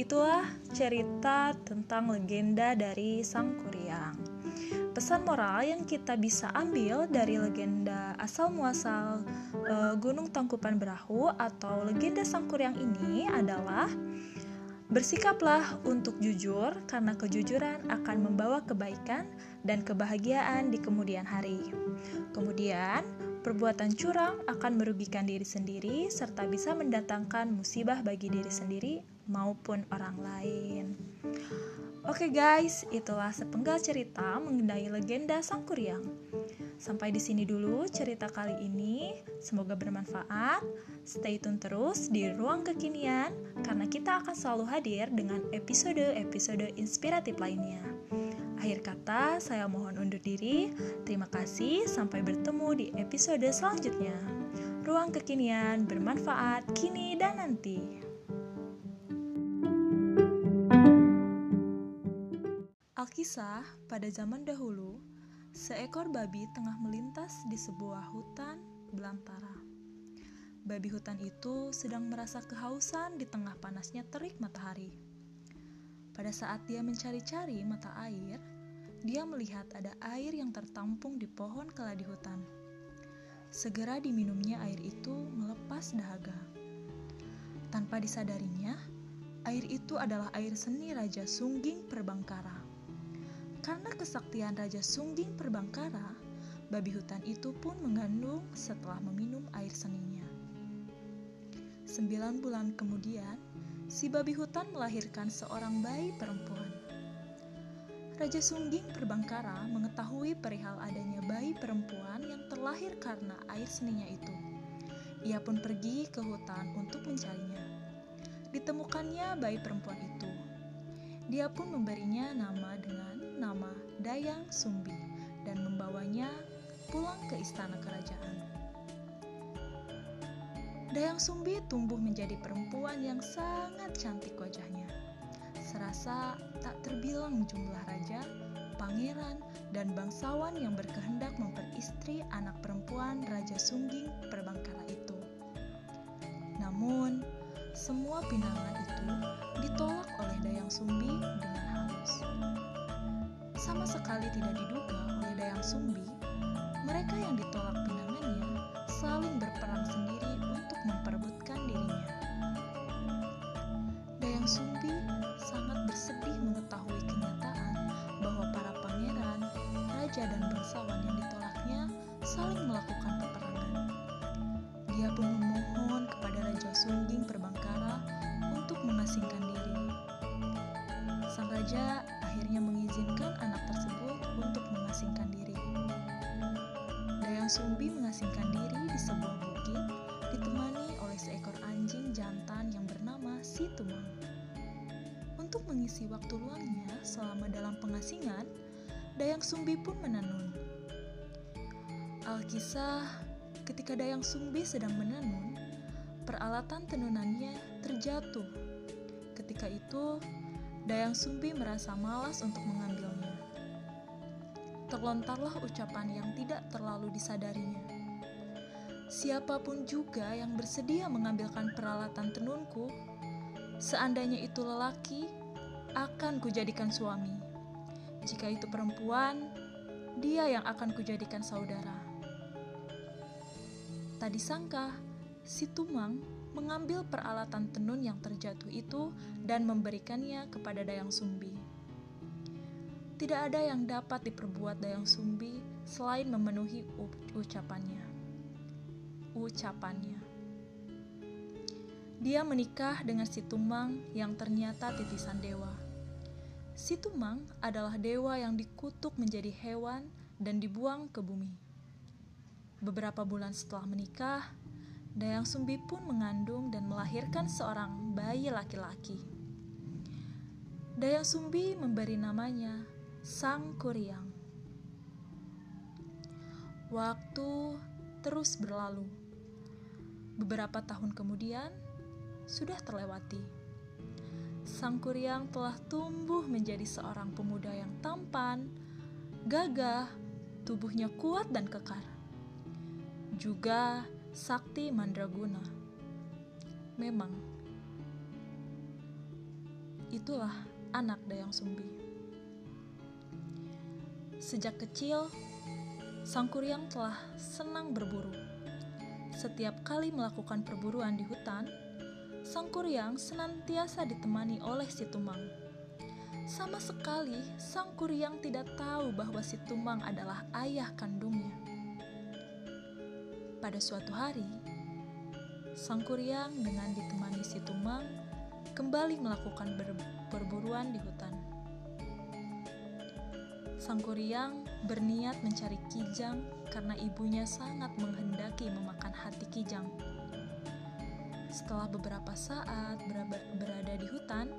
itulah cerita tentang legenda dari Sang Kuryang. Pesan moral yang kita bisa ambil dari legenda asal muasal e, Gunung Tangkupan Berahu atau legenda Sang Kuryang ini adalah bersikaplah untuk jujur karena kejujuran akan membawa kebaikan dan kebahagiaan di kemudian hari. Kemudian, perbuatan curang akan merugikan diri sendiri serta bisa mendatangkan musibah bagi diri sendiri maupun orang lain. Oke guys, itulah sepenggal cerita mengenai legenda Sang Kuryang. Sampai di sini dulu cerita kali ini. Semoga bermanfaat. Stay tune terus di ruang kekinian karena kita akan selalu hadir dengan episode-episode inspiratif lainnya. Akhir kata, saya mohon undur diri. Terima kasih, sampai bertemu di episode selanjutnya. Ruang kekinian bermanfaat kini dan nanti. Alkisah, pada zaman dahulu, seekor babi tengah melintas di sebuah hutan belantara. Babi hutan itu sedang merasa kehausan di tengah panasnya terik matahari. Pada saat dia mencari-cari mata air, dia melihat ada air yang tertampung di pohon keladi hutan. Segera diminumnya air itu melepas dahaga. Tanpa disadarinya, air itu adalah air seni Raja Sungging Perbangkara. Karena kesaktian Raja Sungging Perbangkara, babi hutan itu pun mengandung setelah meminum air seninya. Sembilan bulan kemudian, si babi hutan melahirkan seorang bayi perempuan. Raja Sungging Perbangkara mengetahui perihal adanya bayi perempuan yang terlahir karena air seninya itu. Ia pun pergi ke hutan untuk mencarinya. Ditemukannya bayi perempuan itu. Dia pun memberinya nama Dayang Sumbi dan membawanya pulang ke istana kerajaan. Dayang Sumbi tumbuh menjadi perempuan yang sangat cantik wajahnya. Serasa tak terbilang jumlah raja, pangeran, dan bangsawan yang berkehendak memperistri anak perempuan Raja Sungging Perbangkara itu. Namun, semua pinangan itu ditolak oleh Dayang Sumbi sekali tidak diduga oleh Dayang Sumbi, mereka yang ditolak pinangannya saling berperang sendiri untuk memperebutkan dirinya. Dayang Sumbi sangat bersedih mengetahui kenyataan bahwa para pangeran, raja, dan bangsawan yang ditolaknya saling Sumbi mengasingkan diri di sebuah bukit ditemani oleh seekor anjing jantan yang bernama Si Tumang. Untuk mengisi waktu luangnya selama dalam pengasingan, Dayang Sumbi pun menenun. Alkisah, ketika Dayang Sumbi sedang menenun, peralatan tenunannya terjatuh. Ketika itu, Dayang Sumbi merasa malas untuk mengambilnya. Terlontarlah ucapan yang tidak terlalu disadarinya. Siapa pun juga yang bersedia mengambilkan peralatan tenunku, seandainya itu lelaki, akan kujadikan suami. Jika itu perempuan, dia yang akan kujadikan saudara. Tak disangka, si Tumang mengambil peralatan tenun yang terjatuh itu dan memberikannya kepada Dayang Sumbi. Tidak ada yang dapat diperbuat Dayang Sumbi selain memenuhi ucapannya. Ucapannya. Dia menikah dengan si Tumang yang ternyata titisan dewa. Si Tumang adalah dewa yang dikutuk menjadi hewan dan dibuang ke bumi. Beberapa bulan setelah menikah, Dayang Sumbi pun mengandung dan melahirkan seorang bayi laki-laki. Dayang Sumbi memberi namanya Sang Kuryang. Waktu terus berlalu. Beberapa tahun kemudian, sudah terlewati. Sang Kuryang telah tumbuh menjadi seorang pemuda yang tampan, gagah, tubuhnya kuat dan kekar. Juga Sakti Mandraguna. Memang, itulah anak Dayang Sumbi. Sejak kecil, Sang Kuryang telah senang berburu. Setiap kali melakukan perburuan di hutan, Sang Kuryang senantiasa ditemani oleh si Tumang. Sama sekali, Sang Kuryang tidak tahu bahwa si Tumang adalah ayah kandungnya. Pada suatu hari, Sang Kuryang dengan ditemani si Tumang kembali melakukan perburuan di hutan. Sang Kuryang berniat mencari Kijang karena ibunya sangat menghendaki memakan hati Kijang. Setelah beberapa saat berada di hutan,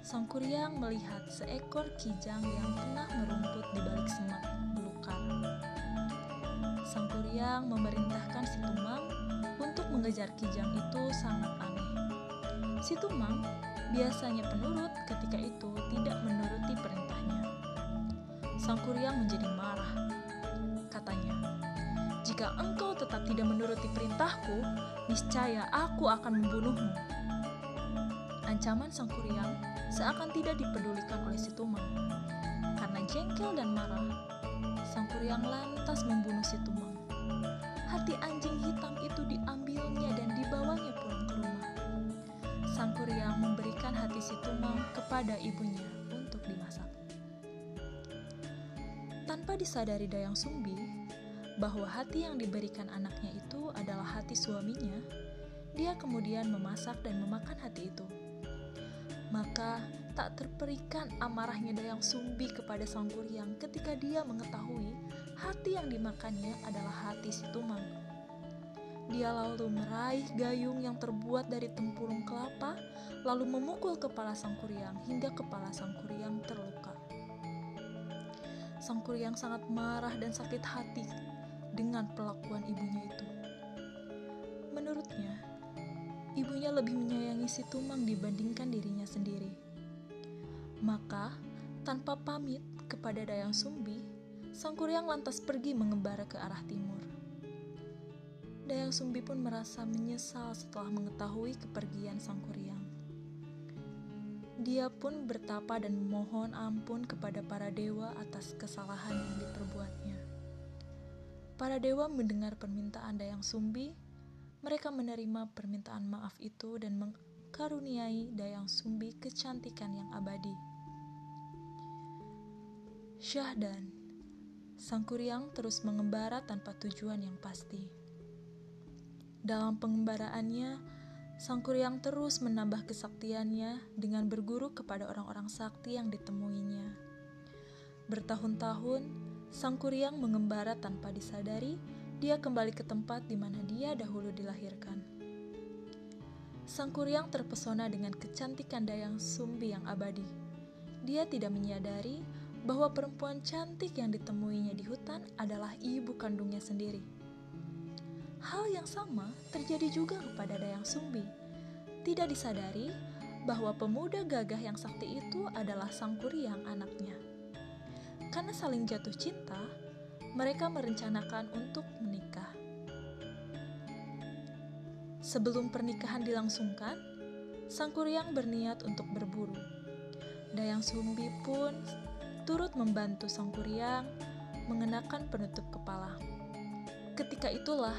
Sang Kuryang melihat seekor Kijang yang tengah merumput di balik semak belukar. Sang Kuryang memerintahkan si Tumang untuk mengejar Kijang itu sangat aneh. Si Tumang biasanya penurut ketika itu tidak menuruti perintahnya. Sang Kuryang menjadi marah. Katanya, "Jika engkau tetap tidak menuruti perintahku, niscaya aku akan membunuhmu." Ancaman Sang Kuryang seakan tidak dipedulikan oleh si Tumang. Karena jengkel dan marah, Sang Kuryang lantas membunuh si Tumang. Hati anjing hitam itu diambilnya dan dibawanya pulang ke rumah. Sang Kuryang memberikan hati si Tumang kepada ibunya tanpa disadari Dayang Sumbi bahwa hati yang diberikan anaknya itu adalah hati suaminya, dia kemudian memasak dan memakan hati itu. Maka tak terperikan amarahnya Dayang Sumbi kepada Sang Kuryang ketika dia mengetahui hati yang dimakannya adalah hati si Tumang. Dia lalu meraih gayung yang terbuat dari tempurung kelapa, lalu memukul kepala Sang Kuryang hingga kepala Sang Kuryang terluka. Sang Kuryang sangat marah dan sakit hati dengan perlakuan ibunya itu. Menurutnya, ibunya lebih menyayangi si Tumang dibandingkan dirinya sendiri. Maka, tanpa pamit kepada Dayang Sumbi, Sang Kuryang lantas pergi mengembara ke arah timur. Dayang Sumbi pun merasa menyesal setelah mengetahui kepergian Sang Kuryang. Dia pun bertapa dan memohon ampun kepada para dewa atas kesalahan yang diperbuatnya. Para dewa mendengar permintaan Dayang Sumbi, mereka menerima permintaan maaf itu dan mengkaruniai Dayang Sumbi kecantikan yang abadi. Syahdan, Sang Kuryang terus mengembara tanpa tujuan yang pasti. Dalam pengembaraannya, Sang Kuryang terus menambah kesaktiannya dengan berguru kepada orang-orang sakti yang ditemuinya. Bertahun-tahun, Sang Kuryang mengembara tanpa disadari, dia kembali ke tempat di mana dia dahulu dilahirkan. Sang Kuryang terpesona dengan kecantikan Dayang Sumbi yang abadi. Dia tidak menyadari bahwa perempuan cantik yang ditemuinya di hutan adalah ibu kandungnya sendiri. Hal yang sama terjadi juga kepada Dayang Sumbi. Tidak disadari bahwa pemuda gagah yang sakti itu adalah Sang Kuryang anaknya. Karena saling jatuh cinta, mereka merencanakan untuk menikah. Sebelum pernikahan dilangsungkan, Sang Kuryang berniat untuk berburu. Dayang Sumbi pun turut membantu Sang Kuryang mengenakan penutup kepala. Ketika itulah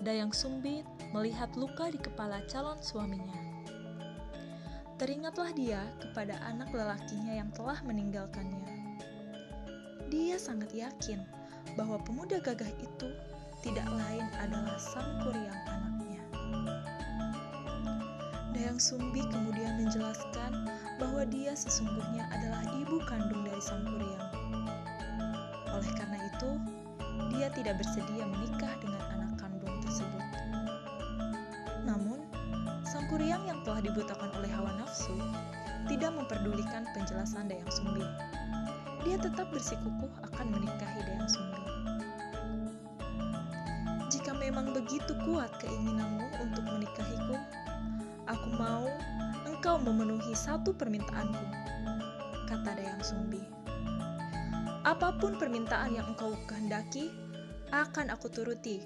Dayang Sumbi melihat luka di kepala calon suaminya. Teringatlah dia kepada anak lelakinya yang telah meninggalkannya. Dia sangat yakin bahwa pemuda gagah itu tidak lain adalah sang kuryang anaknya. Dayang Sumbi kemudian menjelaskan bahwa dia sesungguhnya adalah ibu kandung dari sang kuryang. Oleh karena itu, dia tidak bersedia menikah dengan telah dibutakan oleh hawa nafsu tidak memperdulikan penjelasan Dayang Sumbi. Dia tetap bersikukuh akan menikahi Dayang Sumbi. Jika memang begitu kuat keinginanmu untuk menikahiku, aku mau engkau memenuhi satu permintaanku, kata Dayang Sumbi. Apa pun permintaan yang engkau kehendaki, akan aku turuti,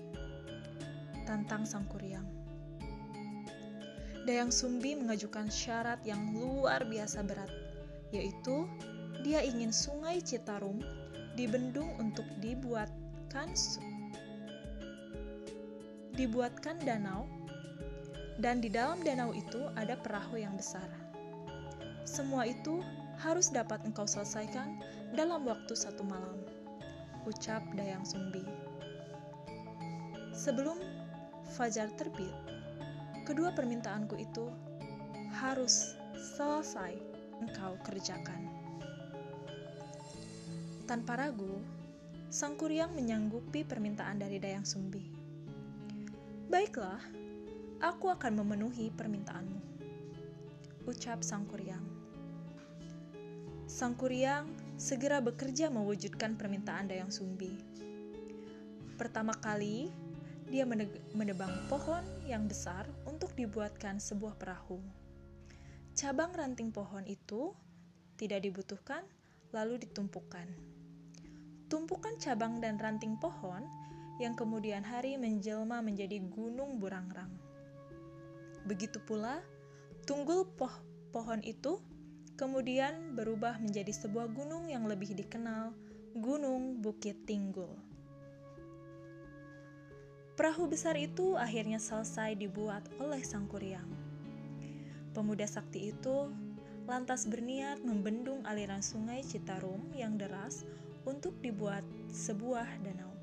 tantang Sang. Dayang Sumbi mengajukan syarat yang luar biasa berat, yaitu dia ingin sungai Citarum dibendung untuk dibuatkan dibuatkan danau dan di dalam danau itu ada perahu yang besar. Semua itu harus dapat engkau selesaikan dalam waktu satu malam, ucap Dayang Sumbi. Sebelum fajar terbit, kedua permintaanku itu harus selesai engkau kerjakan. Tanpa ragu, Sang Kuryang menyanggupi permintaan dari Dayang Sumbi. Baiklah, aku akan memenuhi permintaanmu, ucap Sang Kuryang. Sang Kuryang segera bekerja mewujudkan permintaan Dayang Sumbi. Pertama kali, dia menebang pohon yang besar untuk dibuatkan sebuah perahu. Cabang ranting pohon itu tidak dibutuhkan, lalu ditumpukan. Tumpukan cabang dan ranting pohon yang kemudian hari menjelma menjadi gunung burangrang. Begitu pula, tunggul poh pohon itu kemudian berubah menjadi sebuah gunung yang lebih dikenal, Gunung Bukit Tinggul. Perahu besar itu akhirnya selesai dibuat oleh Sang Kuryang. Pemuda sakti itu lantas berniat membendung aliran sungai Citarum yang deras untuk dibuat sebuah danau.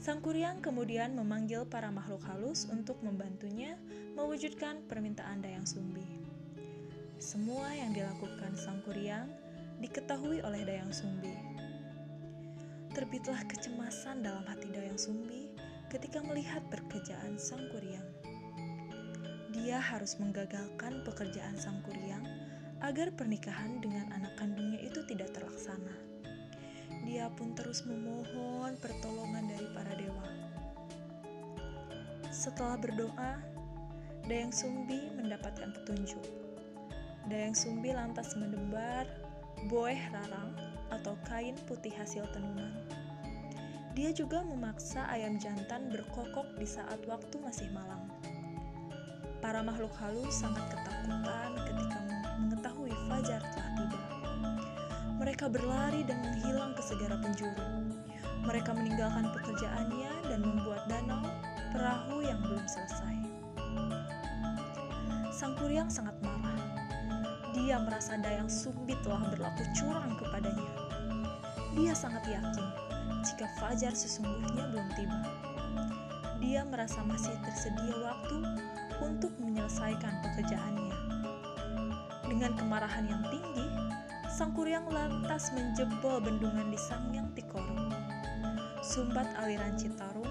Sang Kuryang kemudian memanggil para makhluk halus untuk membantunya mewujudkan permintaan Dayang Sumbi. Semua yang dilakukan Sang Kuryang diketahui oleh Dayang Sumbi. Terbitlah kecemasan dalam hati Dayang Sumbi ketika melihat pekerjaan Sang Kuryang. Dia harus menggagalkan pekerjaan Sang Kuryang agar pernikahan dengan anak kandungnya itu tidak terlaksana. Dia pun terus memohon pertolongan dari para dewa. Setelah berdoa, Dayang Sumbi mendapatkan petunjuk. Dayang Sumbi lantas menebar boeh rarang atau kain putih hasil tenunan dia juga memaksa ayam jantan berkokok di saat waktu masih malam. Para makhluk halus sangat ketakutan ketika mengetahui fajar telah tiba. Mereka berlari dan menghilang ke segara penjuru. Mereka meninggalkan pekerjaannya dan membuat danau perahu yang belum selesai. Sang Kuryang sangat marah. Dia merasa Dayang Sumbi telah berlaku curang kepadanya. Dia sangat yakin jika fajar sesungguhnya belum tiba. Dia merasa masih tersedia waktu untuk menyelesaikan pekerjaannya. Dengan kemarahan yang tinggi, Sang Kuryang lantas menjebol bendungan di Sangyang Tikoro. Sumbat aliran Citarum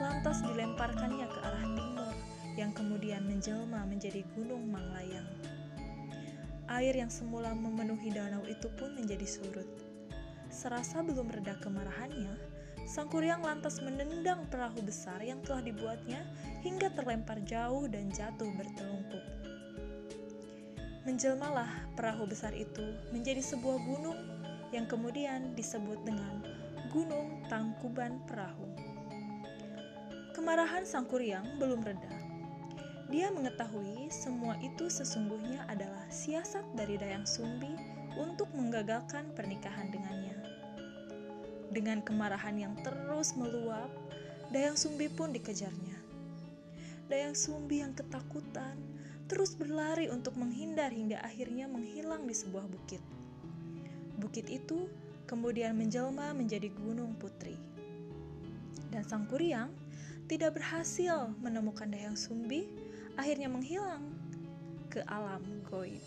lantas dilemparkannya ke arah timur yang kemudian menjelma menjadi Gunung Manglayang. Air yang semula memenuhi danau itu pun menjadi surut Serasa belum reda kemarahannya, Sang Kuryang lantas menendang perahu besar yang telah dibuatnya hingga terlempar jauh dan jatuh bertelungkup. Menjelmalah perahu besar itu menjadi sebuah gunung yang kemudian disebut dengan Gunung Tangkuban Perahu. Kemarahan Sang Kuryang belum reda. Dia mengetahui semua itu sesungguhnya adalah siasat dari Dayang Sumbi untuk menggagalkan pernikahan dengannya. Dengan kemarahan yang terus meluap, Dayang Sumbi pun dikejarnya. Dayang Sumbi yang ketakutan terus berlari untuk menghindar hingga akhirnya menghilang di sebuah bukit. Bukit itu kemudian menjelma menjadi Gunung Putri. Dan Sang Kuryang tidak berhasil menemukan Dayang Sumbi, akhirnya menghilang ke alam goib.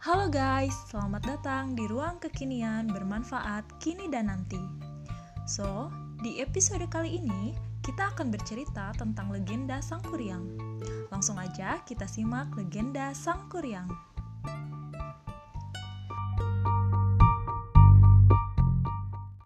Halo guys, selamat datang di ruang kekinian bermanfaat kini dan nanti. So, di episode kali ini kita akan bercerita tentang legenda Sang Kuryang. Langsung aja kita simak legenda Sang Kuryang.